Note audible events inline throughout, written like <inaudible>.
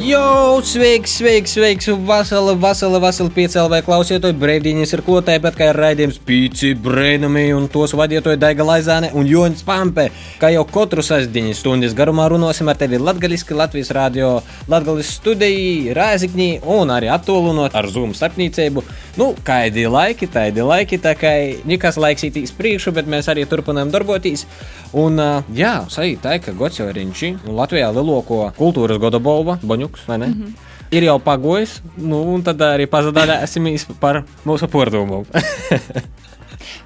Jo, sveiks, sveiks, sveiks, vasala, vasala, vasala, piecēlē klausītāji, brīvdienas ir klotāji, bet kā ir raidījums Pīci, Brēnumi un tos vadītāji Daiga Laizāne un Joņs Pampe, kā jau katru sasdiņu stundas garumā runosim ar tevi latgaliski Latvijas radio, latgalis studiju, rāzikņī un arī attolinot ar Zoom starpniecību. Nu, kādi laiki, tādi laiki, tā kā nekas laiks itīs priekšu, bet mēs arī turpinām darboties. Un, jā, sajūt tā, ka ir riņķi, un Latvijā lieloko kultūras goda bolva, Boņuks, vai ne? Mm -hmm. Ir jau pagojis, nu, un tad arī pazudāsim par mūsu pordumu. <laughs>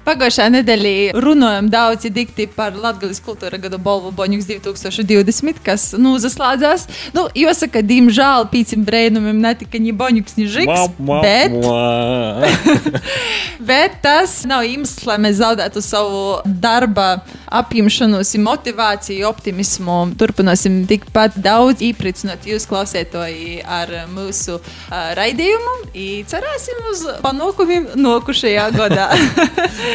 Pagājušā nedēļā runājām daudz dikti par Latvijas kultūra gada balvu Boņuks 2020, kas nu, zaslēdzās. Nu, jāsaka, diemžēl pīcim brēnumiem netika ni Boņuks, ni Žiks. Bet, <laughs> bet tas nav iemesls, lai mēs zaudētu savu darba apņemšanos, motivāciju, optimismu. Turpināsim tikpat daudz īpricinot jūs klausētoji ar mūsu uh, raidījumu. Cerēsim uz panākumiem nokušajā gadā. <laughs>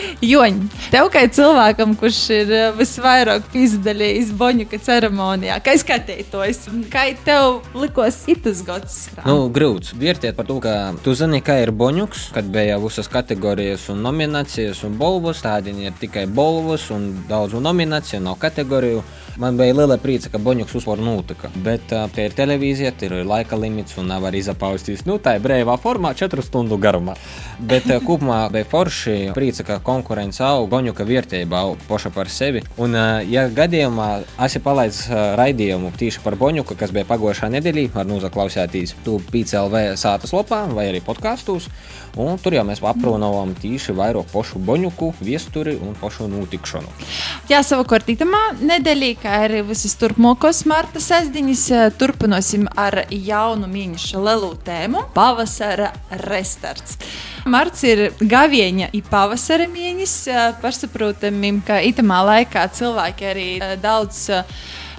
Joņ, tev kā cilvēkam, kurš ir eh, visvairāk piedalījies Boņuka ceremonijā, kā skatītos, kā tev likos itas gads? Nu, grūts. Vērtiet par to, ka tu zini, kā ir Boņuks, kad bija visas kategorijas un nominācijas un balvas. Tādi ir tikai balvas un daudz nomināciju, nav kategoriju. Man bija liela prieka, ka Boņuks uzvar notika. Bet tie ir televīzija, tur ir laika limits un nevar izapaustīs. Nu, tā ir brīvā formā, 4 stundu garumā. Bet kopumā bija forši prieka, ka konkurence aug, Boņuka vērtība aug paša par sevi. Un, ja gadījumā esi palaidis raidījumu tieši par Boņuku, kas bija pagājušā nedēļā, var noklausīties tu PCLV sātas lopā vai arī podkāstos. Un tur jau mēs aprunājām tieši vairāk pašu Boņuku, viesturi un pašu notikšanu. Jā, savukārt, itamā nedēļā kā arī visas turpmākos marta sestdienas, turpināsim ar jaunu mīnīšu lielu tēmu - pavasara restarts. Marts ir gavieņa un pavasara mēnesis. Pašsaprotami, ka itamā laikā cilvēki arī daudz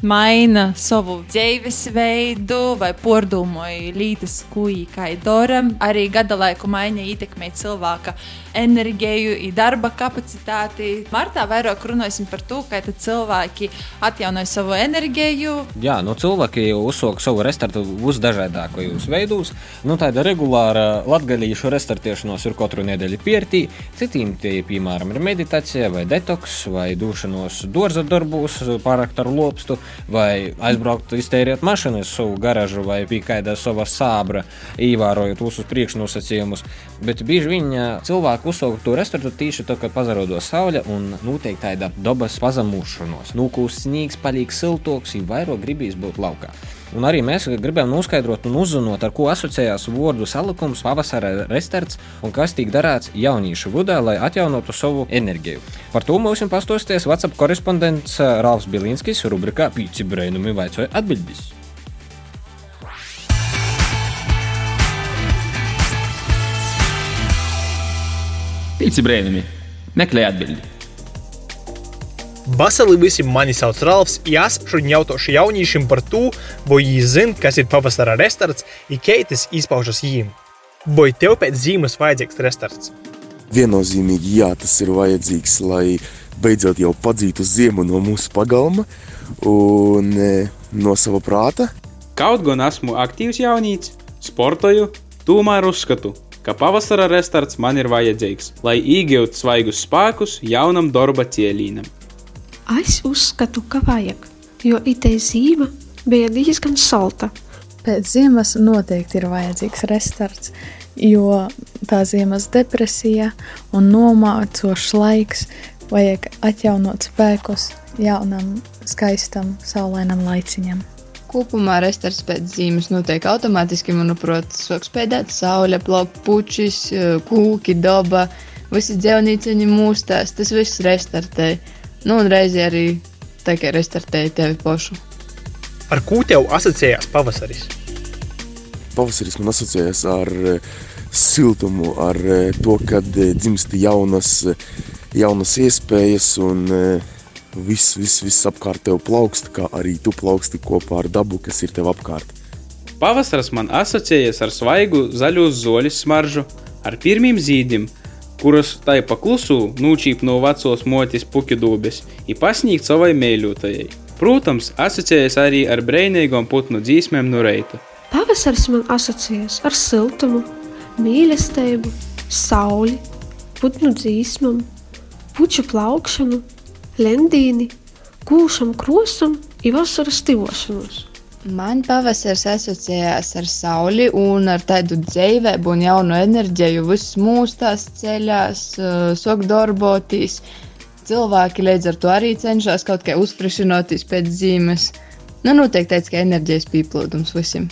maina savu dzīvesveidu vai pordumoju lītas kuģi, kā dara. Arī gada laiku maiņa ietekmē cilvēka enerģiju, darba kapacitāti. Martā vairāk runāsim par to, kā cilvēki atjaunoja savu enerģiju. Jā, nu, cilvēki uzsāka savu restartu visdažādākajos veidos. Nu, tāda regulāra latgaļīšu restartēšanos ir katru nedēļu piertī. Citiem tie, piemēram, ir meditācija vai detoks vai dūšanos dārza darbos, pārāk ar lopstu vai aizbraukt iztērēt mašīnu uz savu garažu vai pie kāda sava sābra, ievērojot visus priekšnosacījumus. Bet bieži vien cilvēki sāk uzsaukt to restorānu tieši tad, kad pazarodo saule un notiek tāda dabas pazemūšanos. Nūkūs sniegs, paliek siltoks, ir vairāk gribīs būt laukā. Un arī mēs gribam noskaidrot un uzzināt, ar ko asociējās vārdu salikums, pavasara restorāns un kas tiek darīts jauniešu vudā, lai atjaunotu savu enerģiju. Par to mums pastāstīs WhatsApp korespondents Rāvs Bilinskis rubrikā Pīci Brainumi vaicoja atbildīs. Pīci brēnumi, meklē atbildi. Vasarī visi mani sauc Ralfs, ja es šodien jautāšu jauniešiem par to, vai viņi zina, kas ir pavasara restorāns, un keitas izpaužas viņiem. Vai tev pēc zīmes vajadzīgs restorāns? Viennozīmīgi, jā, tas ir vajadzīgs, lai beidzot jau padzītu ziemu no mūsu pagalma un e, no sava prāta. Kaut gan esmu aktīvs jaunīts, sportoju, tomēr uzskatu, ka pavasara restarts man ir vajadzīgs, lai iegūtu svaigus spēkus jaunam darba cielīnam. Es uzskatu, ka vajag, jo itē zīme bija diezgan salta. Pēc ziemas noteikti ir vajadzīgs restarts, jo tā ziemas depresija un nomācošs laiks vajag atjaunot spēkus jaunam, skaistam, saulainam laiciņam. Kopumā restorāns pēc zīmes notiek automātiski. Manuprāt, sāk spēlēt saule, plaukt puķis, kūki, daba, visi dzīvnieciņi mūstās. Tas viss restartē. Nu, un reizē arī tā kā restartēja tevi pašu. Ar ko tev asociējās pavasaris? Pavasaris man asociējas ar siltumu, ar to, kad dzimst jaunas, jaunas iespējas un viss, viss, viss apkārt tev plaukst, kā arī tu plauksti kopā ar dabu, kas ir tev apkārt. Pavasaris man asociējas ar svaigu zaļo zoļu smaržu, ar pirmiem zīdiem, kuras tai pa klusu nūčīp no vecos motis pukidūbes, ir pasniegt savai mēļotajai. Protams, asociējas arī ar brīvīgām putnu dzīsmēm no reita. Pavasaris man asociējas ar siltumu, mīlestību, sauli, putnu dzīsmām, puču plaukšanu, lendīni, gūšam krosam, ir vasaras stivošanos. Man pavasaris asociējās ar sauli un ar tādu dzīvību un jaunu enerģiju. Viss mūstās ceļās, sok darboties. Cilvēki līdz ar to arī cenšas kaut kā uzfrišinoties pēc zīmes. Nu, noteikti tāds kā enerģijas pieplūdums visiem.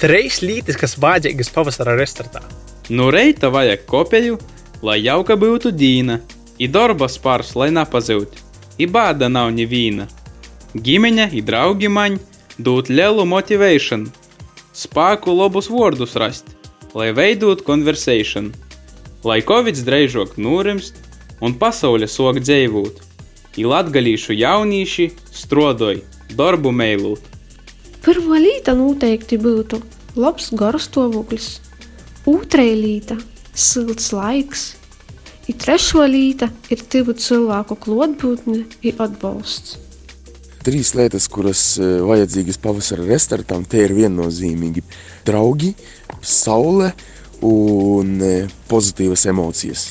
Trīs lītis, kas vajadzīgas pavasara restorānā. No reita vajag kopēju, lai jauka būtu dīna, ir darba spārs, lai nepazūtu, ir bāda nav neviena. Ģimene, ir draugi maņi dot lielu motivāciju, spēku labus vārdus rast, lai veidotu konversāciju, lai Covid drīzāk norimst un pasaule sok dzīvot. Ir latgalīšu jaunieši strādāja, darbu mēlūt. Pirmā lieta noteikti būtu labs garastāvoklis, otrā lieta - silts laiks, un trešā lieta ir divu cilvēku klātbūtne un atbalsts trīs lietas, kuras e, vajadzīgas pavasara restorānam, tie ir viennozīmīgi - draugi, saule un e, pozitīvas emocijas.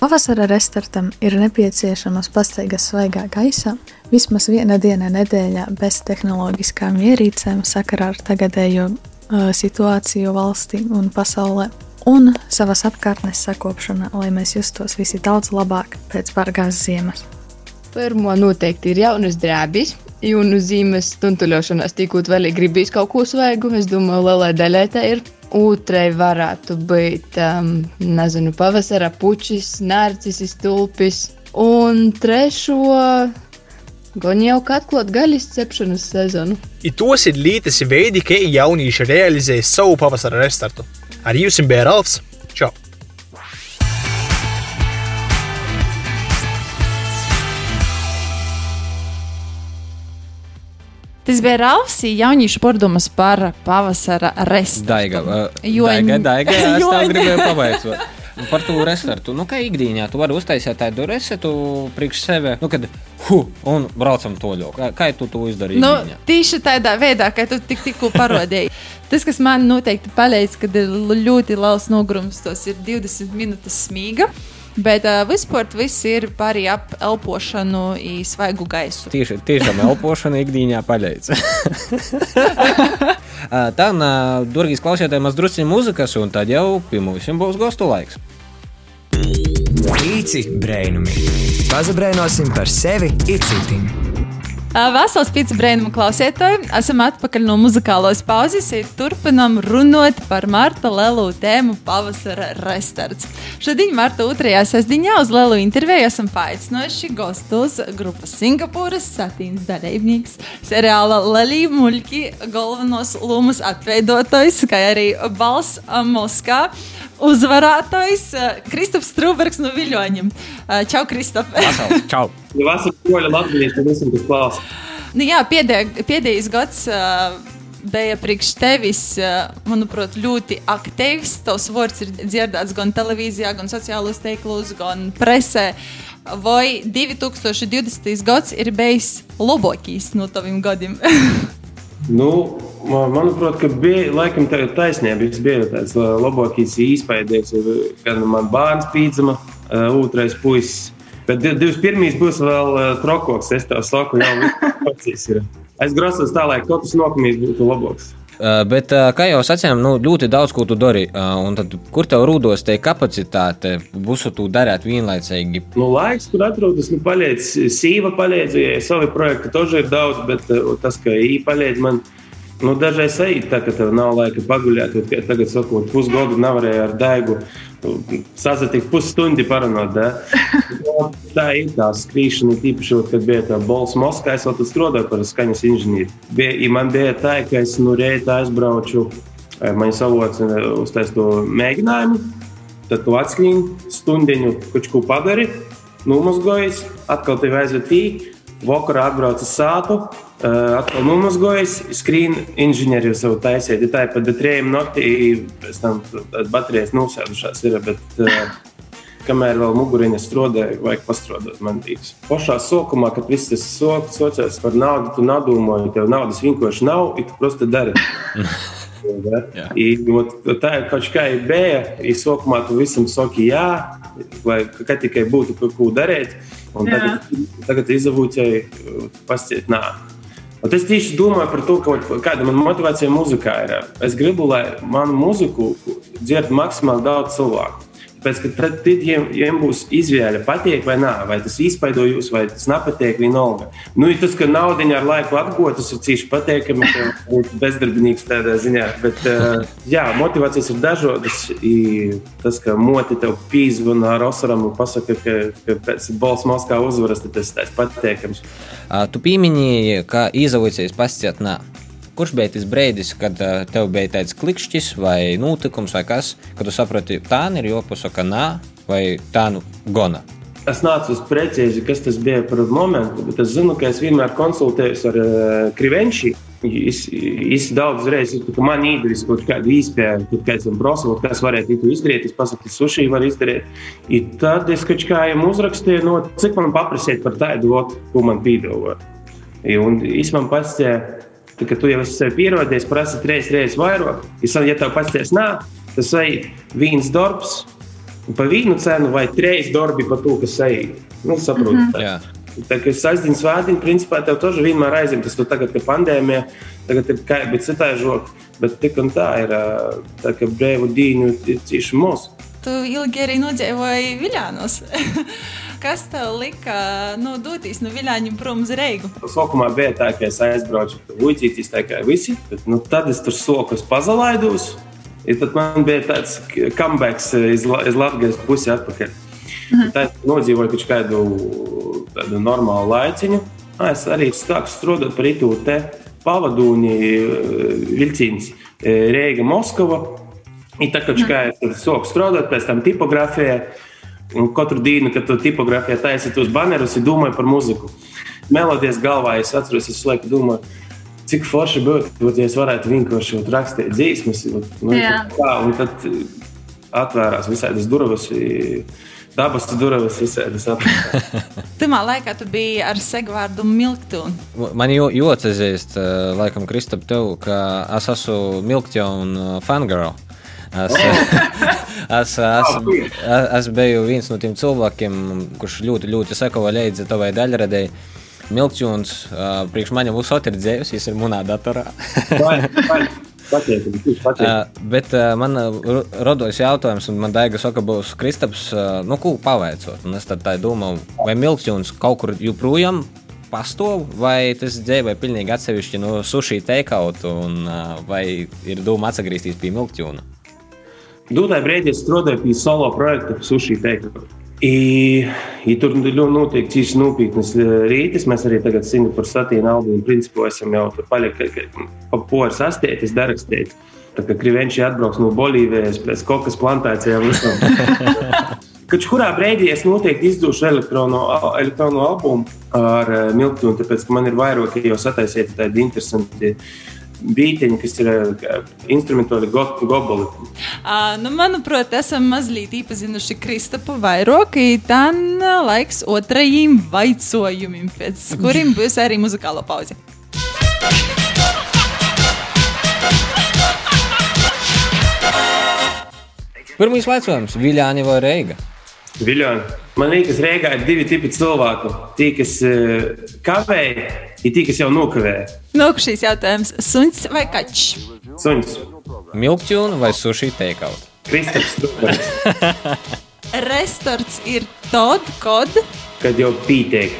Pavasara restorānam ir nepieciešamas pastaigas svaigā gaisā, vismaz viena diena nedēļā bez tehnoloģiskām ierīcēm sakarā ar tagadējo uh, situāciju valstī un pasaulē, un savas apkārtnes sakopšana, lai mēs justos visi daudz labāk pēc bargās ziemas. Pirmo noteikti ir jaunas drēbes. Un uz zīmes tuntuļošanās tikot vēl gribīs kaut ko svaigu. Es domāju, lielai daļai tā ir. Otrai varētu būt, um, nezinu, pavasara puķis, nārcis, stulpis. Un trešo gan jau atklāt gaļas cepšanas sezonu. I tos ir lītas veidi, kā jaunieši realizē savu pavasara restartu. Ar jums bija Ralfs. Čau! Bija Ralfs, jauniešu pārdomas par pavasara restorānu. Daiga, uh, jo... daiga, daiga, <laughs> es tā gribēju <laughs> pavaicot. Par to restorānu. Nu, kā ikdienā tu vari uztaisīt tādu restorānu priekš sevi, nu, kad hu, un braucam toļo. Kā, kā tu to izdarīji? Nu, tieši tādā veidā, kā tu tik, tikko parodēji. <laughs> Tas, kas man noteikti palīdz, kad ir ļoti liels nogurums, tas ir 20 minūtes smīga. Bet uh, vispār viss ir par elpošanu, svaigu gaisu. Tieši tiešām elpošana ikdienā paļaujas. <laughs> Tā, dārgais klausītāji, maz drusku mūzikas, un tad jau pie mums būs gostu laiks. Pīci brēnumi. Pazabrēnosim par sevi un Vesels pīcis brīnuma klausītāji, esam atpakaļ no muzikālās pauzes. Turpinām runāt par Marta Lelu tēmu pavasara restorāns. Šodien, Marta 2. sestdienā, uz Lelu interviju esam paaicinājuši gastos grupas Singapūras satīnas dalībnieks, seriāla Lelī Muļki galvenos lomas atveidotojs, kā arī balss Moskā uzvarētājs Kristofs Strūbergs no Viļoņiem. Čau, Kristof! <laughs> Čau! Ja vasarā poļu latviešu visam, kas klausa. Nu, jā, pēdējais gads uh, bija priekš tevis, manuprāt, ļoti aktīvs. Tavs vārds ir dzirdēts gan televīzijā, gan sociālos tīklos, gan presē. Vai 2020. gads ir bijis labākais no taviem gadiem? <laughs> nu, manuprāt, ka bija laikam tā taisnība. Es biju tāds labākais īspējams, kad man bērns pīdzama, otrais puisis. Bet 21. būs vēl trokoks. Es tev saku, jau tas ir. Es grasos tā, lai katrs nokamīs būtu labāks. Eh, bet, eh, kā jau sacījām, nu, ļoti daudz ko tu dari. Eh, tad, kur tev rūdos te kapacitāte, būs tu darāt vienlaicīgi? Nu, laiks, kur atrodas, nu, paliec sīva, paliec, ja savi projekti toži ir daudz, bet tas, ka īpaši paliec man. Nu, dažreiz arī tā, ka tev nav laika pagulēt, tad tagad, sakot, pusgadu nevarēju ar daigu sasatikt pusstundi parunāt. <laughs> tā ir tā skrīšana, tīpaši, kad bija tā bols Moskā, es vēl strādāju par skaņas inženieri. Bija, man bija tā, ka es nu reita aizbrauču, man savots uz to mēģinājumu, tad tu atskrīni stundiņu, kučku padari, numazgojas, atkal tevi aizved tī, vakarā atbrauc uz sātu, atkal nomazgojis, skrīn inženieri jau savu taisīju. Tā ir pat baterija naktī, pēc tam baterijas nosēdušās ir. Bet, Kamēr vēl muguriņa strādāja, vajag pastrādāt. Man liekas, pašā sākumā, kad viss tas sokas, sociālās par naudu, tu nedomāji, tev naudas vienkārši nav, un tu vienkārši dari. Ja? I, ot, tā ir kaut kā ideja. Sākumā tu visam saki, jā, lai kā tikai būtu, ko darīt. Tagad, tagad izavūcēji pasiet nākt. Un es tieši domāju par to, ka, kāda man motivācija mūzikā ir. Es gribu, lai manu mūziku dzird maksimāli daudz cilvēku. Tāpēc, tad, jiem, jiem būs izvēle, patīk vai nē, vai tas izpaido jūs, vai tas nepatīk, vienalga. Nu, ja tas, ka naudiņa ar laiku atgūt, tas ir cīši patīkami, ka būt bezdarbinīgs tādā ziņā. Bet, uh, jā, motivācijas ir dažādas. Tas, ka moti tev pīzvana ar Osaram un pasaka, ka, ka pēc balss Moskā uzvaras, tad tas ir patīkams. Ā, Tu pieminēji, ka izaugsmēs pasciet nā. Kurš bija tas brīdis, kad ā, tev bija tāds klikšķis vai notikums, vai kas, kad tu saprati, tā ir jopasaka nā, vai tā nu gona? Es nācu uz precīzi, kas tas bija par momentu, bet es zinu, ka es vienmēr konsultējos ar uh, Krivenči. Es, es daudz reizes ka man īstenībā kaut kāda izpēja, kad kāds man prasa, kas varētu to izdarīt. Es pasaku, ka sushi var izdarīt. I tad es kaut kā jums uzrakstīju, no, cik man paprasīt par tādu, ko man piedāvā. Un es man Tad, kad tu jau esi sev pierodies, prasa trīs reizes vairāk. Ja tev pasties nāk, tas ir viens darbs, pa vienu cenu vai trīs darbi pa to, kas ir. Nu, saprotiet. Mm -hmm. Tā kā sastāvdaļa svētdiena, principā tev taču vienmēr aizņem. Tas tagad ir pandēmija, tagad ir kaitīgi, bet citai žokai. Bet tik un tā ir tā, ka brīvu dienu ir cieši mūsu. Tu ilgi arī nodzīvoji Viļānos. <laughs> Kas tev lika nu, doties no Viļāņiem prom uz Reigu? Sākumā bija tā, ka es aizbraucu Uģītīs, tā kā visi. Bet, nu, tad es tur sokus pazalaidos. I tad man bija tāds comebacks iz, iz Latvijas pusi atpakaļ. Tad nodzīvoju kaut kādu tādu normālu laiciņu. Ā, Es arī sāku strādāt par itu te pavadūni vilciens Reiga Moskava. I tā kā kā es tur sāku strādāt, pēc tam tipogrāfijā. Un katru dienu, kad tu tipogrāfijā taisīji tos banerus, es domāju par muziku. Melodijas galvā es atceros, es laiku domāju, cik forši būtu, būt, ja es varētu vienkārši rakstīt dzīsmas. vat, Nu, tā, un tad eh, atvērās visādas durvis, dabas durvis, visādas <laughs> atvērās. Tajā laikā tu biji ar segvārdu Milktūnu. Man jau atzīst, laikam, Kristap, tev, ka es esmu Milkķa fangirl. <laughs> Es, es, es, es, biju viens no tiem cilvēkiem, kurš ļoti, ļoti sekoja līdzi tavai daļradēji. Milkķuns, uh, priekš manim uzsot ir dzējus, viņš ir manā datorā. Patīk, patīk. Uh, bet uh, man rodas jautājums, un man daiga saka, būs Kristaps, uh, nu, ko pavaicot. Un es tad tā domāju, vai Milkķuns kaut kur joprojām pastāv, vai tas dzīvo pilnīgi atsevišķi no sushi takeout, un uh, vai ir doma atgriezties pie Milkķuna? Dūtai brīdī es strādāju pie solo projekta Sushi Teikta. I, i tur notiek cīņas nopietnas rītas. Mēs arī tagad Singapūras satīna albumu principā esam jau tur palikuši pa poras astētis, darakstētis. Tā kā Krivenči atbrauks no Bolīvijas pēc kokas plantācijām. visam. Kad kurā brīdī es noteikti izdošu elektrono, elektrono albumu ar uh, Miltonu, tāpēc ka man ir vairāk jau sataisīti tādi interesanti beigtiņi, kas ir uh, instrumentāli go goboli. Uh, nu, manuprāt, esam mazliet iepazinuši Kristapu vairāk, tā laiks otrajiem vaicojumiem, pēc kuriem būs arī muzikāla pauze. Pirmais jautājums - Viljāni vai Reiga? Viljoni. Man liekas, Rīgā ir divi tipi cilvēku. Tie, kas uh, kavē, ir tie, kas jau nokavē. Nākamais jautājums - suns vai kaķis? Suns. Milkķuna vai sushi takeout? Kristaps. <laughs> Restorāns ir tad, kad Kad jau pīteik.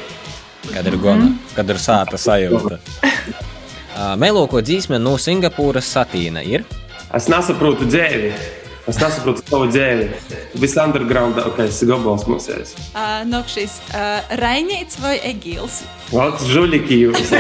Kad ir gona, kad ir sāta sajūta. Uh, <laughs> Meloko dzīsme no Singapūras satīna ir. Es nesaprotu dzēvi. Es nesaprotu savu dzēvi. Viss undergroundākais gabals mūsēs. uh, nākamais uh, - Rainīts vai Egīls? Valds žuliki jūs.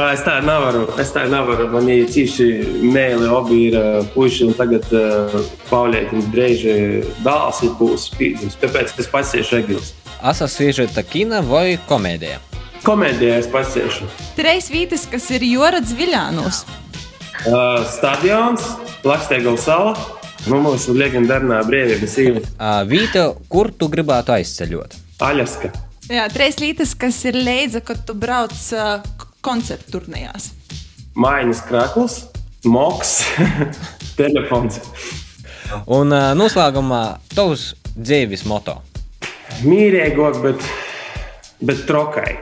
Es tā nevaru. Es tā nevaru. Man ir cīši mēli, abi ir uh, puiši, un tagad uh, Paulētam drēži dāls ir būs spīdzams. Tāpēc es pasiešu eglis. Asa sižeta kina vai komēdija? Komēdijā es pasiešu. Trīs vietas, kas ir Jorads Viļānos. Stadions, Lakstēgala sala Nu, mūsu leģendārā brīvības īra. Vīta, kur tu gribētu aizceļot? Aļaska. Jā, trīs lietas, kas ir leidza, kad tu brauc uh, koncertu turnīrās. Mājiņas krāklis, moks, <laughs> telefons. Un uh, noslēgumā tavs dzīves moto. Mīrīgāk, bet, bet trokai.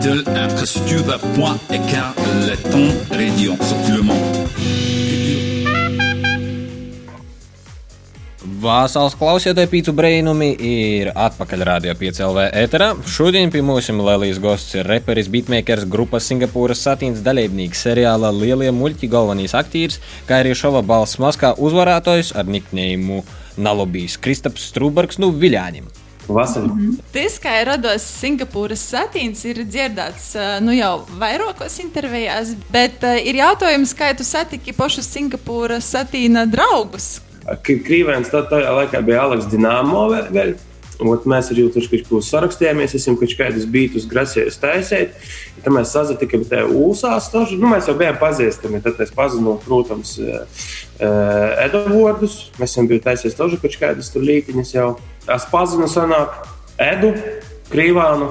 Intel, infrastructure, point, écart, letton, radion, sorti le monde. Vāsāls klausītāji pīcu brīnumi ir atpakaļ Rādio 5 LV ēterā. Šodien pie mums Lelijas gosts ir reperis, beatmakers, grupas Singapūras satīns dalībnieks seriālā Lielie muļķi galvenais aktieris, kā arī šova balss maskā uzvarētājs ar niknējumu Nalobijs Kristaps Strūbergs no Viļāņiem. Vasarī. Mm -hmm. Tas, kā ir rados Singapūras satīns, ir dzirdēts nu, jau vairākos intervijās, bet ir jautājums, kā tu satiki pašus Singapūras satīna draugus. Krīvēns tajā laikā bija Aleks Dināmo vēl. Ot, mēs arī tur kaut sarakstījāmies, esam kaut kādus bītus grasījis taisīt. Tad mēs sazatikām te ūsās. Toži. Nu, mēs jau bijām pazīstami. Tad es pazinu, protams, Edvardus. Mēs esam bijuši taisījis toži kaut kādas tur lītiņas jau. Es pazinu sanāk Edu, Krīvānu.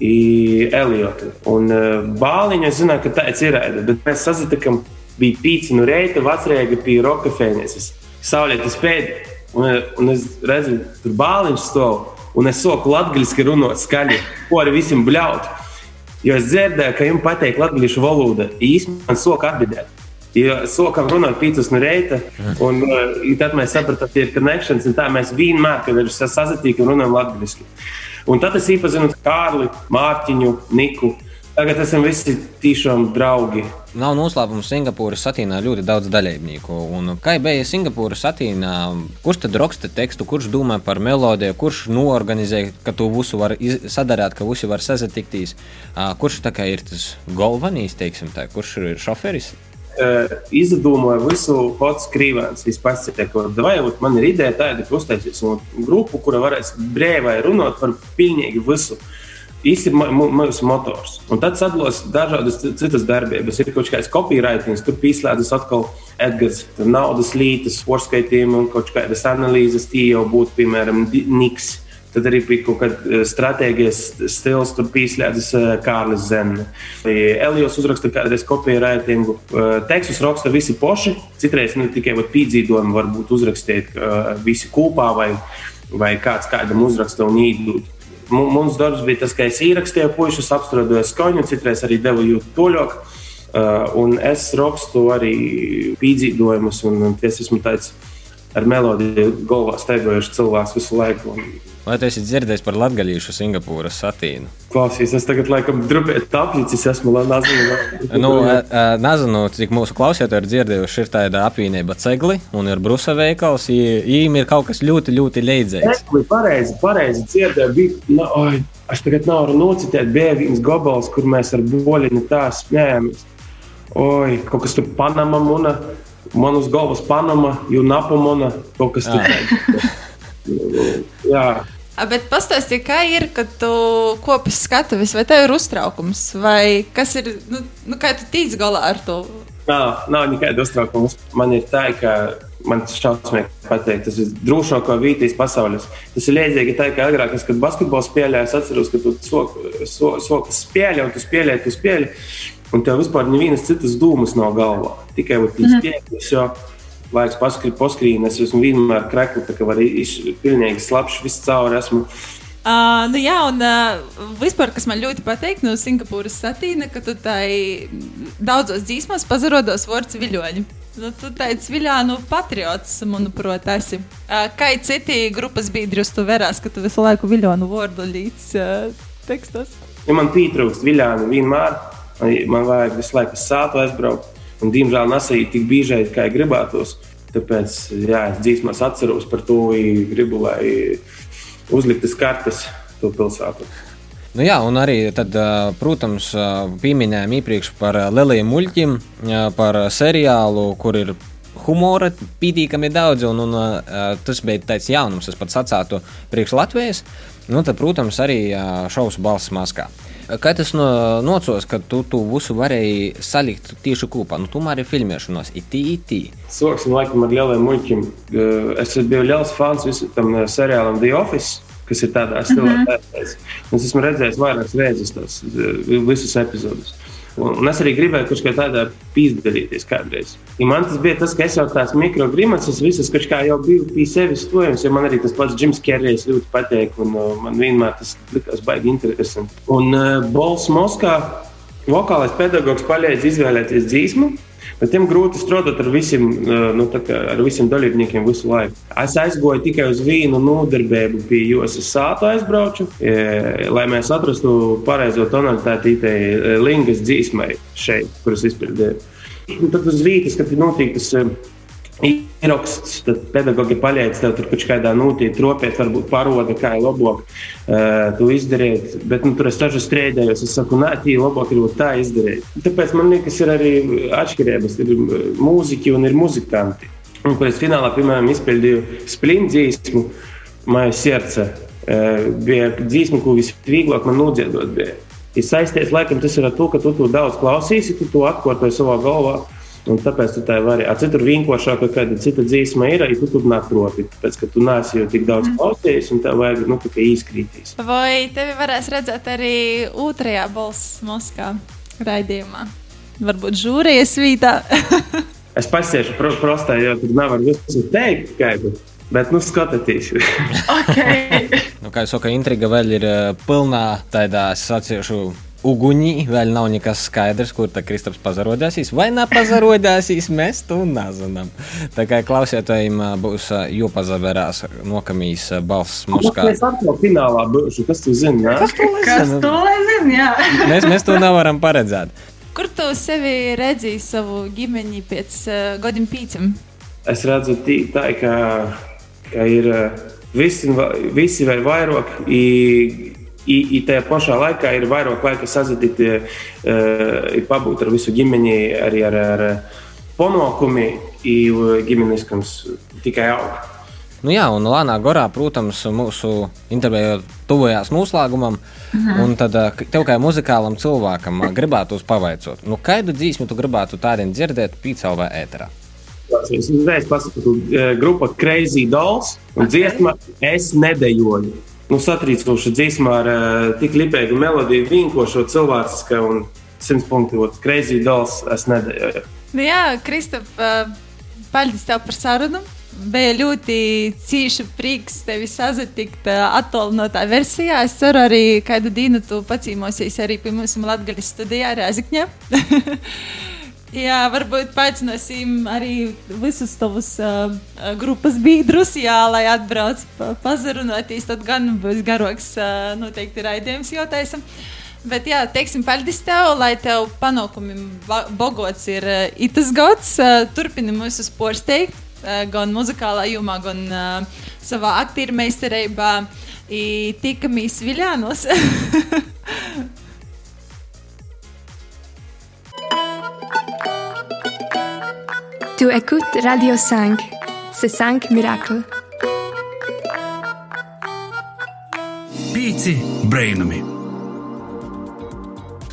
Eliotu. Un Bāliņu es zināju, ka tāds ir Eda. Bet mēs sazatikām, bija pīci no reita, vecrēga pie Rokafēnijas saulētas pēdas. Un, un es redzu, tur bāliņš stāv. Un es soku latviešu runāt skaļi, ko ar visiem bļaut. Jo es dzirdēju, ka jums patīk latviešu valoda. Īsumā man soka atbildēt. Jo sokam runāt pīcis no reita, un uh, tad mēs sapratām, ka ir connections, un tā mēs vienmēr, kad ir sasatīki, runājam latviešu. Un tad es iepazinu Kārli, Mārtiņu, Niku. Tagad esam visi tiešām draugi. Nav noslēpums, Singapūras satīnā ļoti daudz dalībnieku. Un, kā bija Singapūras satīnā, kurš tad raksta tekstu, kurš domā par melodiju, kurš noorganizē, ka to visu var sadarīt, ka visi var sazatikties? Kurš ir tas galvenais, teiksim, tā, kurš ir šoferis? Uh, izdomāju visu pats krīvēns. Es pats teicu, vai man ir ideja tāda, ka uztaisīsim grupu, kura varēs brīvai runāt par pilnīgi visu. Uh, īstenībā mūsu motors. Un tad sadalās dažādas citas darbības. Ir kaut kāds copywriting, tur pieslēdzas atkal Edgars, naudas lītas, porskaitījumi un kaut kādas analīzes. Tie jau būtu, piemēram, Niks. Tad arī bija kaut kāda stratēģijas stils, tur pieslēdzas Kārlis Zene. Elijos uzraksta kādreiz copywritingu. Tekstus raksta visi poši. Citreiz ne tikai pīdzīdojumi varbūt uzrakstīt visi kopā vai, vai kāds kādam uzraksta un iedod. Mums darbs bija tas, ka es ierakstīju puikas, apstrādāju skaņu, citreiz arī devu jūtu toļoku. Uh, un es rakstu arī pīdzīdojumus, un, es esmu tāds ar melodiju galvā steigojuši cilvēks visu laiku. Un, Vai tu esi dzirdējis par latgaļīšu Singapūras satīnu? Klausies, es tagad laikam drupēt apģīcis esmu, nezinu. nu, nezinu, cik mūsu klausītāji ir dzirdējuši, ir tāda apvienība cegli un ir brusa veikals, īm ir kaut kas ļoti, ļoti leidzējis. Cegli, pareizi, pareizi dzirdēju, bija, nu, oi, es tagad nevaru nocitēt, bija viens gobals, kur mēs ar boļiņu tā smējāmies. Oi, kaut kas tur Panama muna, man uz galvas Panama, Junapa muna, kaut kas tur tāds. Jā. Bet pastāstīji, kā ir, kad tu kopi skatuves, vai tev ir uztraukums, vai kas ir, nu, nu kā tu tīc galā ar to? Nav, nav nekāda uztraukuma. Man ir tā, ka man tas šausmīgi patīk. Tas ir drošākā vītīs pasaules. Tas ir līdzīgi tā, kā agrāk, kad basketbolu spēlēju, es atceros, ka tu sokas so, so, spēlē, un tu spēlē, tu spēlē, un tev vispār nevienas citas dūmas nav galvā. Tikai mm -hmm. spēlēs laiks paskrīt, poskrīt. Es esmu vienmēr krekli, tā kā var pilnīgi slapjš, viss cauri esmu. Uh, nu jā, un uh, vispār, kas man ļoti patīk no Singapūras satīna, ka tu tai daudzos dzīsmos pazarodos vārds viļoņi. Nu, tu tāds viļānu patriots, manuprāt, esi. Uh, kā citi grupas biedri uz to verās, ka tu visu laiku viļānu vārdu līdz uh, tekstos? Ja man pietrūkst viļānu vienmēr, man vajag visu laiku sātu aizbraukt. Un, diemžēl nesēju tik bieži, kā gribētos. Tāpēc jā, es dzīsmās atceros par to, gribu, lai uzliktas kartes to pilsētu. Nu jā, un arī, tad, protams, pieminējām iepriekš par Lieliem muļķiem, par seriālu, kur ir humora pietiekami daudz, un, un uh, tas bija tāds jaunums, es pat sacātu priekš Latvijas. Nu, tad, protams, arī uh, šausmu balss maskā. Kā tas no, nocos, ka tu to visu varēji salikt tieši kopā? Nu, tomēr ir filmēšanos, it īti. Soksim laikam ar lieliem muļķiem. Es biju liels fans visam tam seriālam The Office kas ir tādā stilā. Mm -hmm. Es esmu redzējis vairākas reizes tos visus epizodus. Un es arī gribēju kaut kā tādā pīzdalīties kādreiz. Ja man tas bija tas, ka es jau tās mikrogrimases visas kaut kā jau biju pie sevis stojams, jo man arī tas pats Džims Kerijs ļoti patīk, un uh, man vienmēr tas likās baigi interesanti. Un uh, Bols Moskā vokālais pedagogs palīdz izvēlēties dzīsmu, Bet tiem grūti strādāt ar visiem, nu, kā, ar visiem dalībniekiem visu laiku. Es aizgoju tikai uz vienu nodarbību, pie Josas sāta aizbraucu, lai mēs atrastu pareizo tonalitāti Lingas dzīsmai šeit, kuras izpildīju. Tad uz vītas, kad ir notikts ieraksts, tad pedagogi palīdz tev tur kaut kādā nūtī, tropiet, varbūt paroda, kā ir labāk uh, to izdarīt. Bet nu, tur es dažu strēdējos, es saku, nē, tī labāk ir tā izdarīt. Tāpēc man liekas, ir arī atšķirības. Ir mūziķi un ir muzikanti. Un, kur es finālā, piemēram, izpildīju splīnu dzīsmu, Maija Sierce. Uh, bija dzīsma, ko visvieglāk man nodziedot. Bija. Ir saistīts, laikam, tas ir ar to, ka tu to daudz klausīsi, tu to atkārtoji savā galvā. Un tāpēc tu tā vari. A, citur vienkāršāk, kāda cita dzīsma ir, ja tu tur neproti. Tāpēc, ka tu neesi jau tik daudz mm. klausījies, un tev vajag nu, īskrītīs. Vai tevi varēs redzēt arī otrajā balss Moskā raidījumā? Varbūt žūrijas vītā. <laughs> es pasiešu pro prostā, jo tur nevar visu teikt, kādu. Bet, nu, skatieties. okay. <laughs> nu, kā jau saka, intriga vēl ir uh, pilnā tādā, es sacīšu, uguņī vēl nav nekas skaidrs, kur tā Kristaps pazarodēsīs vai nepazarodēsīs. Mēs to nezinām. Tā kā klausītājiem būs jāpazaverās nokamīs balss Moskā. Mēs atkal finālā būšu, kas tu zini? Jā? Kas to Kas to zini, jā. mēs, mēs to nevaram paredzēt. Kur tu sevi redzīji savu ģimeni pēc uh, gadiem pīcam? Es redzu tī, tā, ka, ka ir visi, visi vai vairāk. I, I, i tajā pašā laikā ir vairāk laika sazināties, uh, pabūt ar visu ģimeni, arī ar, ar panākumu, un ģimeniskams tikai aug. Nu jā, un Lānā Gorā, protams, mūsu intervijā tuvojās noslēgumam. Mhm. Un tad tev kā muzikālam cilvēkam gribētu pavaicot, nu, kādu dzīsmu tu gribētu tādiem dzirdēt pīcēlā ēterā? Es uzreiz pasaku, grupa Crazy Dolls un dziesma Es nedejoju nu, satrīcoša dziesma ar uh, tik lipēgu melodiju, vinkošo cilvēcisku un simts punktu crazy dolls. Es nedēļu. Nu jā, Kristap, uh, paldies tev par sarunu. Bija ļoti cīši prieks tevi sazatikt uh, attālinātā versijā. Es ceru, arī kādu dienu tu pacīmosies arī pie mums Latvijas studijā Rēzikņā. <laughs> Jā, varbūt paaicināsim arī visus tavus uh, grupas biedrus, jā, lai atbrauc pa, pazarunāties. Tad gan būs garoks uh, noteikti raidījums jautājumam. Bet, jā, teiksim, paldies tev, lai tev panākumi bogots ir uh, itas gads. Uh, turpini mūsu sporsteigt, uh, gan muzikālā jomā, gan uh, savā aktieru meistarībā. Tikamies Viljānos! <laughs> Tu écoutes Radio 5, c'est 5 miracles. Pīci brainami!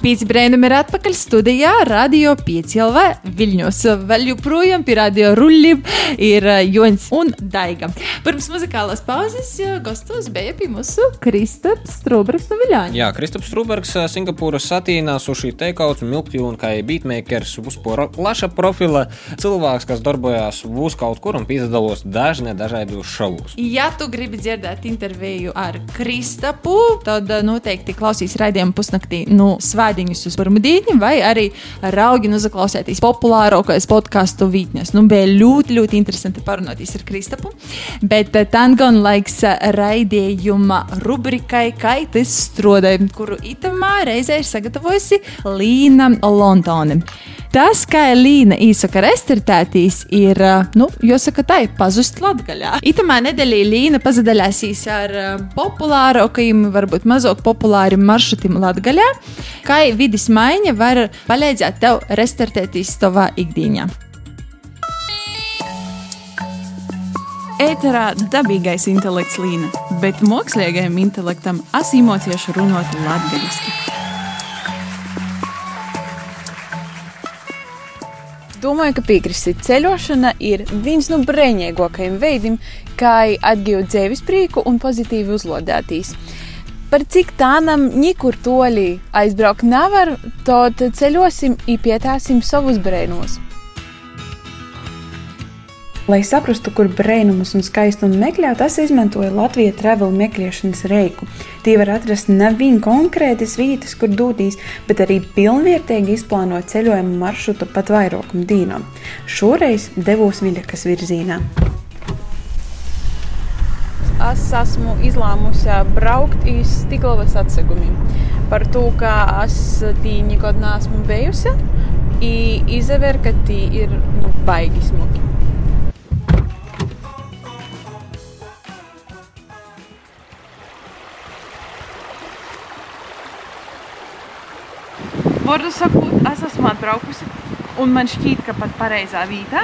Pīci brēnumi ir atpakaļ studijā, Radio 5 LV Viļņos. Vēl joprojām pie radio ruļļiem ir eh, Joņs un Daiga. Pirms muzikālās pauzes gastos bija pie mūsu Kristaps Strūbergs no Viļāņa. Jā, Kristaps Strūbergs Singapūras satīnā suši teikauts, milkti un kā beatmakers, uzpora plaša profila cilvēks, kas darbojās būs kaut kur un pīzdalos dažne dažādos šovus. Ja tu gribi dzirdēt interviju ar Kristapu, tad noteikti klausīs raidījumu pusnaktī nu, svētdienām svētdienus uz pirmdīņu, vai arī raugi uzaklausēties populārākais podkāstu vītnes. Nu, bija ļoti, ļoti interesanti parunāties ar Kristapu. Bet eh, tā gan laiks raidījuma rubrikai Kaitis strādāja, kuru itamā reizē ir sagatavojusi Līna Londone. Tas, kā Līna īsaka restartētīs, ir, nu, jāsaka tā, pazust latgaļā. Itamā nedēļā Līna pazadaļāsīs ar populārākajiem, varbūt mazāk populāriem maršrutiem latgaļā, kā vidas maiņa var palīdzēt tev restartēties savā ikdienā. Ēterā dabīgais intelekts līna, bet mākslīgajam intelektam asimocieši runāt latviešu. Domāju, ka piekrist ceļošana ir viens no brīvākajiem veidiem, kā atgūt dzīves prieku un pozitīvi uzlādēties. Par cik tādam nekur toļi aizbraukt nevar, tad ceļosim un pietāsim savus brēnos. Lai saprastu, kur brīnumus un skaistumu meklēt, es izmantoju Latvijas travel meklēšanas reiku. Tie var atrast nevienu konkrētas vietas, kur doties, bet arī pilnvērtīgi izplānot ceļojumu maršrutu pat vairākumu dīnām. Šoreiz devos Viļakas virzienā. Es esmu izlēmusi braukt uz Stiklavas atsegumiem. Par to, ka es tī nekad neesmu bijusi, izvēr, ka tī ir nu, baigi smuki. Vārdu sakot, es esmu atbraukusi, un man šķiet, ka pat pareizā vietā.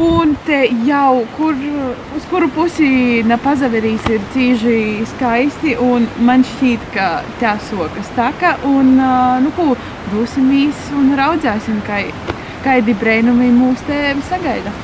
Un te jau, kur, uz kuru pusi nepazaverīs, ir cīži skaisti, un man šķiet, ka tā sokas taka, un, nu, ko, dosimies un raudzēsim, kā, kādi brēnumi mūs te sagaida.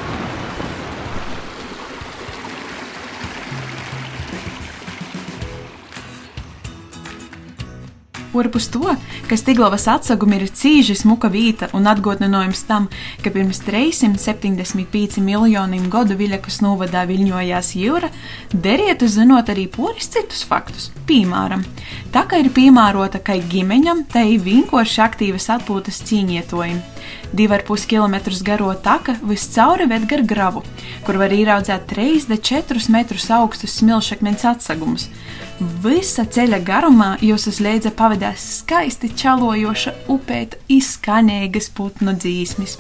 Ārpus to, ka Stiglovas atsegumi ir cīži smuka vieta un atgādinājums tam, ka pirms 375 miljoniem gadu Viļakas novadā viļņojās jūra, derietu zinot arī poris citus faktus. Piemēram, tā kā ir piemērota kā ģimeņam, tā ir vienkārši aktīvas atpūtas cīņietojumi. 2,5 km garo taka viscauri ved gar gravu, kur var ieraudzēt 3-4 metrus augstus smilšakmeņa atsegumus. Visa ceļa garumā jūs uzliedza pavadās skaisti čalojoša upēta izskanīgas putnu dzīsmis.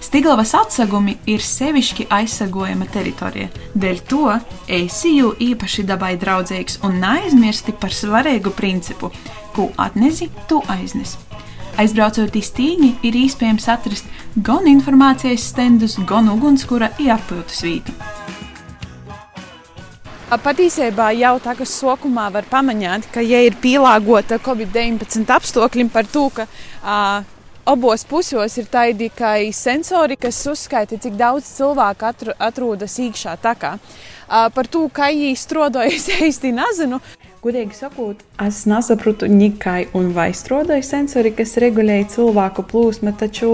Stiglavas atsegumi ir sevišķi aizsargojama teritorija, dēļ to esi jau īpaši dabai draudzīgs un neaizmirsti par svarīgu principu, ko atnesi, tu aiznes. Aizbraucot iz tīņi, ir iespējams atrast gan informācijas stendus, gan ugunskura iepildu svītu. Patiesībā jau tagad sokumā var pamanīt, ka, ja ir pielāgota Covid-19 apstākļiem par to, ka uh, abos pusos ir tādi sensori, kas uzskaita, cik daudz cilvēku atru, atrodas iekšā par to, kā viņi strādājas, īsti <laughs> nezinu. Gudīgi sakot, es nesaprotu nikai un vai strādāju sensori, kas regulēja cilvēku plūsmu, taču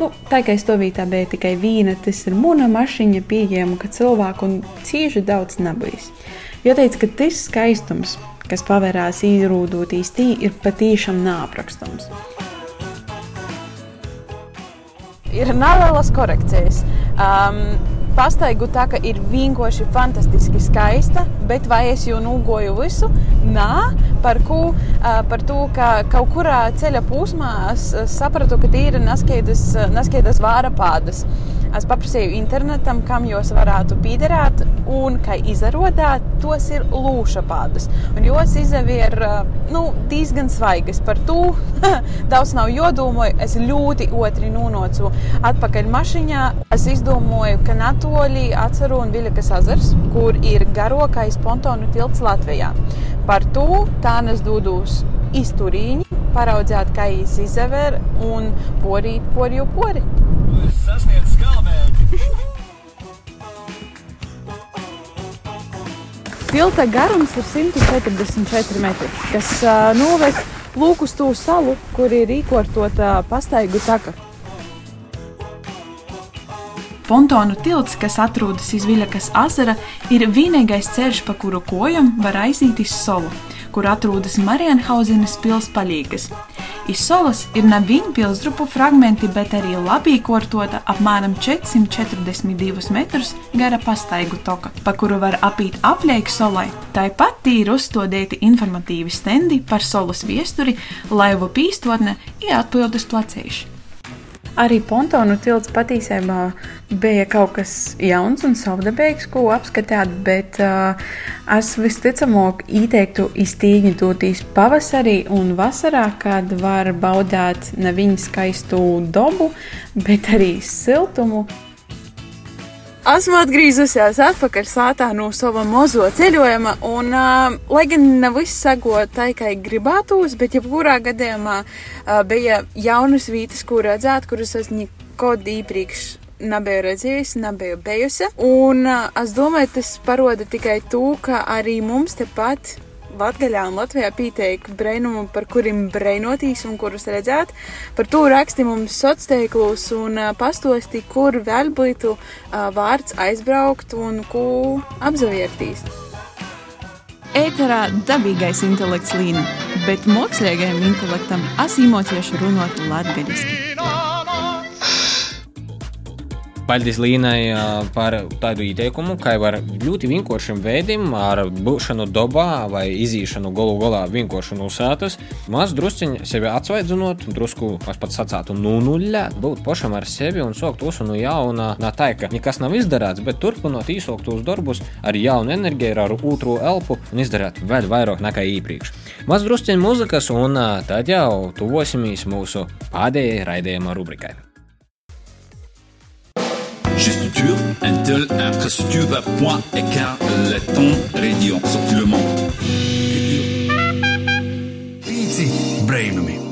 nu, tā kā stāvītā bija tikai viena, tas ir mana mašīna pieejama, ka cilvēku un cīži daudz nebūs. Jo teica, ka tas skaistums, kas pavērās īrūdot īstī, ir patīšām nāprakstams. Ir nelielas korekcijas. Um, pastaigu tā, ka ir vienkārši fantastiski skaista, bet vai es jau nūgoju visu? Nē, par, ko, par to, ka kaut kurā ceļa posmā es sapratu, ka tie ir neskaidras vāra pādas. Es paprasīju internetam, kam jūs varētu piederēt, un, kā izrādās, tos ir lūša pādas. Un jos izdevi ir nu, diezgan svaigas. Par to <laughs> daudz nav jodomāju. Es ļoti otri nonācu atpakaļ mašīnā. Es izdomāju, ka natoļi atceru un Viļakas ezers, kur ir garākais pontonu tilts Latvijā. Par to tā nes dūdūs izturīņi, paraudzēt, kā īsi izaver un porīt poriju pori. Sasniedz skalmēji! Tilta garums ir 144 metri, kas uh, noved lūk uz to salu, kur ir rīkotota pastaigu taka. Pontonu tilts, kas atrodas iz Viļakas ezera, ir vienīgais ceļš, pa kuru kojam var aiziet uz solu, kur atrodas Marienhausenes pils palīgas. Iz solas ir ne viņa pilsdrupu fragmenti, bet arī labi iekārtota apmēram 442 metrus gara pastaigu toka, pa kuru var apīt aplieku solai. Tāpat ir uzstādīti informatīvi stendi par solas viesturi, laivu pīstotne un atpildes placējuši. Arī pontonu tilts patiesībā bija kaut kas jauns un savdabīgs, ko apskatīt, bet uh, es visticamāk ieteiktu iztīņi doties pavasarī un vasarā, kad var baudīt nevienu skaistu dabu, bet arī siltumu. Esmu atgriezusies atpakaļ sātā no sava mazo ceļojuma, un, uh, lai gan ne viss sagot tā, kā gribētos, bet jebkurā gadījumā uh, bija jaunas vietas, kur redzēt, kuras es nekad iepriekš nebiju redzējusi, nebiju bijusi. Un uh, es domāju, tas paroda tikai to, ka arī mums tepat Latvijā un Latvijā pieteikti brainumu, par kuriem brainotīs un kurus redzēt. Par to raksti mums sociālos un pastosti, kur vēl būtu vārds aizbraukt un ko apzavērtīs. Ēterā dabīgais intelekts līna, bet mākslīgajam intelektam asīmocieši runāt latgadiski. Paldies Līnai par tādu ieteikumu, ka var ļoti vienkāršiem veidiem, ar būšanu dabā vai izīšanu golu galā vienkārši no sētas, maz drusciņi sevi atsvaidzinot, drusku, es pats sacātu, nu nuļļēt, būt pašam ar sevi un sākt visu no jauna. Nā tā, ka nekas nav izdarīts, bet turpinot īsoktos darbus ar jaunu enerģiju, ar otru elpu un izdarīt vēl vairāk nekā iepriekš. Maz drusciņi muzikas un tad jau tuvosimies mūsu pēdējai raidījuma rubrikai. Gestuture, Intel, infrastructure, point, écart, letton, radio, circulement. Pīci brainumi.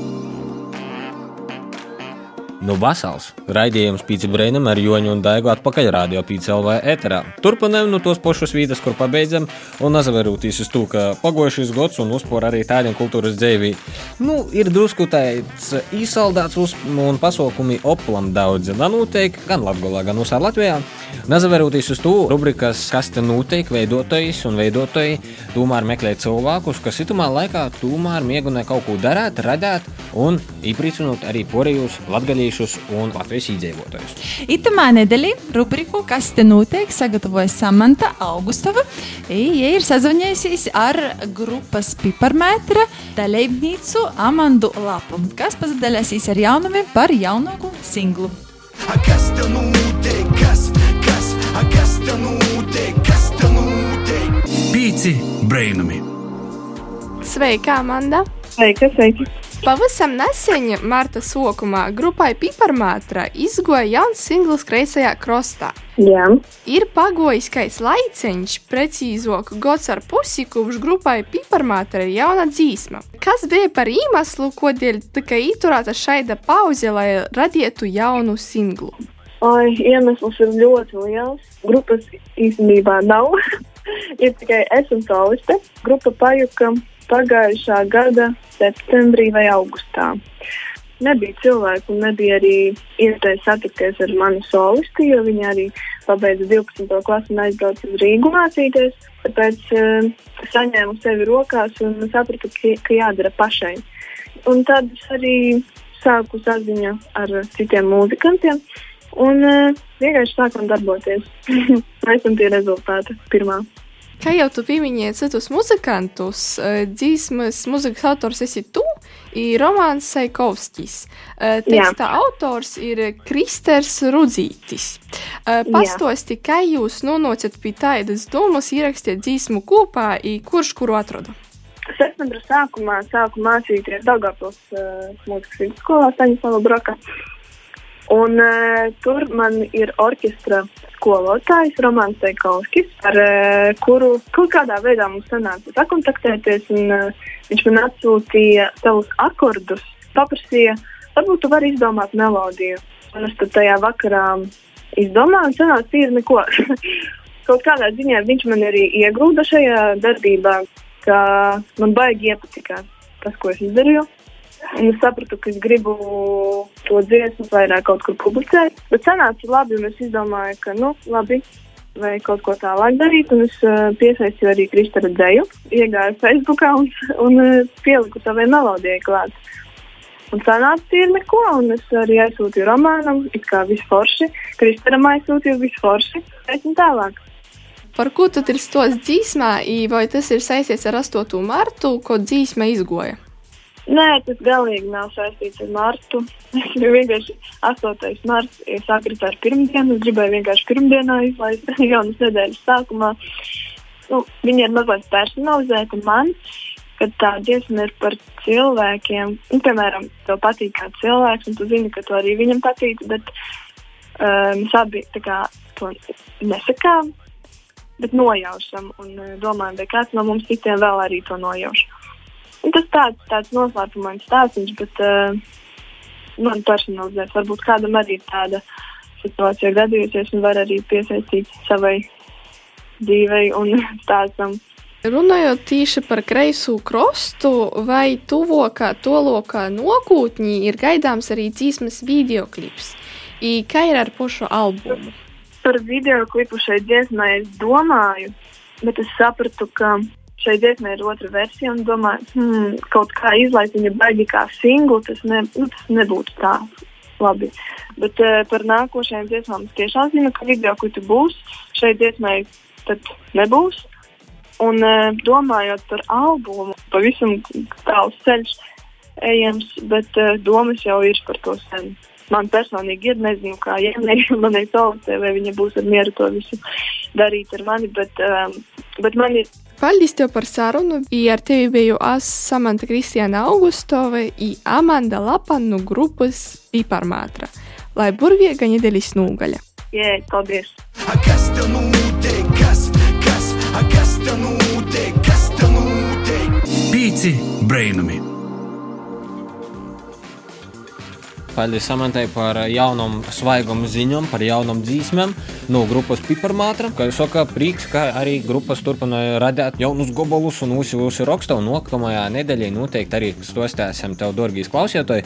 Nu, vasals raidījums Pīci Brēnam ar Joņu un Daigu atpakaļ radio Pīci LV ēterā. Turpinām no tos pašus vīdes, kur pabeidzam, un nazaverūtīs uz to, ka pagojušais gods un uzpor arī tādiem kultūras dzēvī. Nu, ir drusku tāds īsaldāts uz un pasaukumi oplam daudzi nanūteik, gan Latgolā, gan usā Latvijā. Nazaverūtīs uz to rubrikas, kas te noteik veidotājs un veidotāji, tomēr meklē cilvēkus, kas itumā laikā tomēr mēģina kaut ko darīt, radīt un īpriecinot arī porējus latgaļīšus un Latvijas iedzīvotājus. Itamā nedēļā rubriku, kas te notiek, sagatavoja Samanta Augustova. Viņa ir sazvanījusies ar grupas piparmetra dalībnīcu Amandu Lapu, kas pasadalīsies ar jaunumiem par jaunāko singlu. Kas tev notiek? Kas, kas, kas tev notiek? Kas tev notiek? Pīci brainumi. Sveika, Amanda! Sveika, sveika! Pavisam nesen, marta sākumā, grupai Piparmātra izgoja jauns singls kreisajā krostā. Jā. Ir pagojis kāds laiciņš, precīzāk, gods ar pusi, kopš grupai Piparmātra ir jauna dzīsma. Kas bija par iemeslu, kodēļ tika īturēta šaida pauze, lai radītu jaunu singlu? Oi, iemesls ir ļoti liels. Grupas īstenībā nav. <laughs> ir tikai es un soliste. Grupa pajuka pagājušā gada septembrī vai augustā. Nebija cilvēku, un nebija arī iespēja satikties ar manu solisti, jo viņa arī pabeidza 12. klasi un aizbrauca uz Rīgu mācīties. Tāpēc uh, saņēmu sevi rokās un sapratu, ka, ka jādara pašai. Un tad es arī sāku saziņu ar citiem mūzikantiem. Un uh, vienkārši sākām darboties. <laughs> Mēs esam pie rezultāta pirmā. Kā jau tu pieminēji citus muzikantus, dzīsmas mūzikas autors esi tu, ir Romanis Saikovskis. Teksta Jā. autors ir Kristers Rudzītis. Pastosti, kā jūs nonācat pie tādas domas ierakstīt dzīsmu kopā, kurš kuru atradu? Septembra sākumā sāku mācīties Dagapils uh, mūzikas vidusskolā Staņislava Broka. Un uh, tur man ir orķestra skolotājs Romanis Teikovskis, ar uh, kuru kaut kādā veidā mums sanāca sakontaktēties. Un, uh, viņš man atsūtīja savus akordus, paprasīja, varbūt tu vari izdomāt melodiju. Un es tajā vakarā izdomāju, un sanāca tīri neko. <laughs> kaut kādā ziņā viņš man arī iegrūda šajā darbībā, ka man baigi iepatikās tas, ko es izdarīju. Es sapratu, ka es gribu to dziesmu vairāk kaut kur publicēt. Bet sanāca labi, un es izdomāju, ka, nu, labi, vai kaut ko tālāk darīt. Un es uh, piesaistīju arī Kristēnu Dēju, iegāju Facebookā un, <laughs> un uh, pieliku savai melodijai klāt. Un sanāca tīri neko, un es arī aizsūtīju romānam, it kā viss forši. Kristēnam aizsūtīju viss forši. Pēc tam tālāk. Par ko tu ir stos dzīsmā, vai tas ir saistīts ar 8. martu, ko dzīsma izgoja? Nē, tas galīgi nav saistīts ar Martu. <laughs> Es vienkārši 8. marts sakrita ar pirmdienu. Es gribēju vienkārši pirmdienā izlaist <laughs> jaunas nedēļas sākumā. Nu, viņa ir mazliet personalizēta man, kad tā dziesma ir par cilvēkiem. Nu, piemēram, tev patīk kāds cilvēks, un tu zini, ka tu arī viņam patīk. Bet uh, mēs abi kā to nesakām, bet nojaušam un uh, domājam, vai kāds no mums citiem vēl arī to nojauš. Un tas tāds, tāds noslēpumains stāstījums, bet uh, man personalizēts. Varbūt kādam arī ir tāda situācija gadījusies un var arī piesaistīt savai dzīvei un <laughs> stāstam. Runājot tieši par kreiso krostu, vai tuvākā, tolokā nākotnē ir gaidāms arī dzīsmas videoklips? I kā ir ar pašu albumu? Par video klipu šai dziesmai es domāju, bet es sapratu, ka šai dziesmai ir otra versija un domāju, hmm, kaut kā izlaist viņu baigi kā singlu, tas, ne, nu, tas nebūtu tā labi. Bet uh, par nākošajām dziesmām es tiešām zinu, ka video klipi būs. Šai dziesmai tad nebūs. Un uh, domājot par albumu, pavisam tāls ceļš ejams, bet uh, domas jau ir par to sen. Man personīgi ir, nezinu, kā Jēnai, manai solistē, vai viņa būs ar mieru to visu darīt ar mani, bet, um, bet man ir Paldies tev par sarunu. I ar tevi biju es Samanta Kristiāna Augustova un Amanda Lapa no grupas Piparmātra. Lai burviega nedēļas nūgaļa. Jā, paldies! Kas tev notiek? Kas, kas, kas tev notiek? Kas tev notiek? Pīci brainami! Paldies Samantai par jaunam svaigam ziņām, par jaunam dzīsmēm no grupas Piparmātra. Kā jau saka, prieks, ka arī grupas turpināja radīt jaunus gobolus un uzsūsi rakstu. Un nākamajā nedēļā noteikti arī stostēsim tev, dārgīs klausītāji,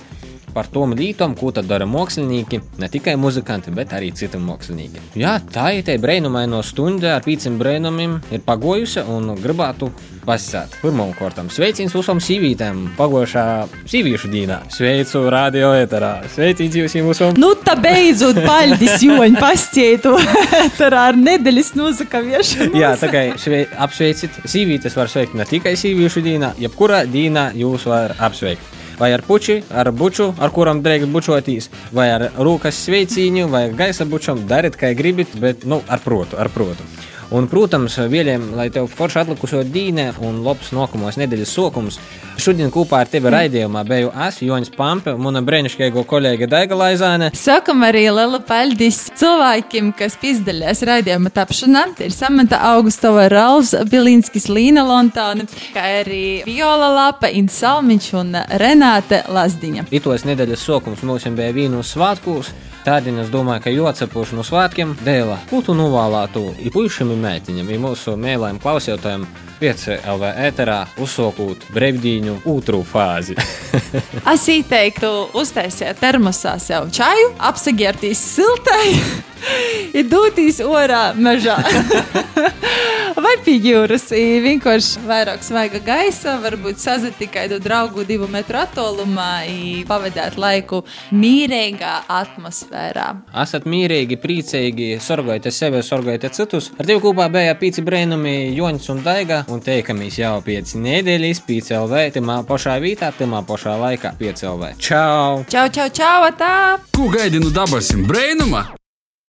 par tām lietām, ko tad dara mākslinieki, ne tikai muzikanti, bet arī citi mākslinieki. Jā, tā ir tā brīnumaino stunda ar pīciem brīnumiem ir pagojusi un gribētu pasakāt. Pirmkārt, sveiciens visam sīvītēm pagošā sīvīšu dienā. Sveicu radio eterā. Sveiciens jums visam! Nu, tā beidzot, paldies, Joņ, pasciētu ar nedēļas nozakaviešanu. Jā, tā kā svei, apsveicit, sīvītes var sveikt ne tikai sīvīšu dienā, jebkurā dienā jūs var apsveikt. Vai ar puči, ar buču, ar kuram drēgt bučotīs, vai ar rūkas sveicīņu, vai gaisa bučam, dariet, kā gribat, bet nu, ar protu, ar protu. Un, protams, vēlējām, lai tev forši atlikušo dīne un labs nākamos nedēļas sokums. Šodien kopā ar tevi raidījumā biju es, Joņš Pampe, un mana brīnišķīga kolēģe Daiga Laizāne. Sakam arī liela paldies cilvēkiem, kas piedalījās raidījuma tapšanā. Tie ir Samanta Augustova, Ralfs Bilinskis, Līna Lontone, kā arī Viola Lapa, Insalmiņš un Renāte Lazdiņa. Itos nedēļas sokums mums bija vīnu svētkos. Tādien es domāju, ka jāatcepuši no svētkiem dēļ, ko tu novēlētu ir puišiem un meitiņam, ir mūsu mēlēm klausītājiem. 5 LV ēterā uzsākot brīvdīņu otru fāzi. <laughs> Es ieteiktu uztaisīt termosā sev čaju, apsigērties siltai, ir doties orā mežā. <laughs> Vai pie jūras, i vienkārši vairāk svaiga gaisa, varbūt sazīt kādu draugu divu metru attālumā, pavadīt laiku mīrīgā atmosfērā. Esat mīrīgi, priecīgi, sorgojat sevi, sorgojat citus. Ar tevi kopā bija pīci brēnumi Joņš un Daiga, un teikamies jau pieci nedēļas, pīci LV, timā pašā vietā, timā pašā laikā, pieci LV. Čau! Čau, čau, čau, tā! Ko gaidi no dabasim brēnuma?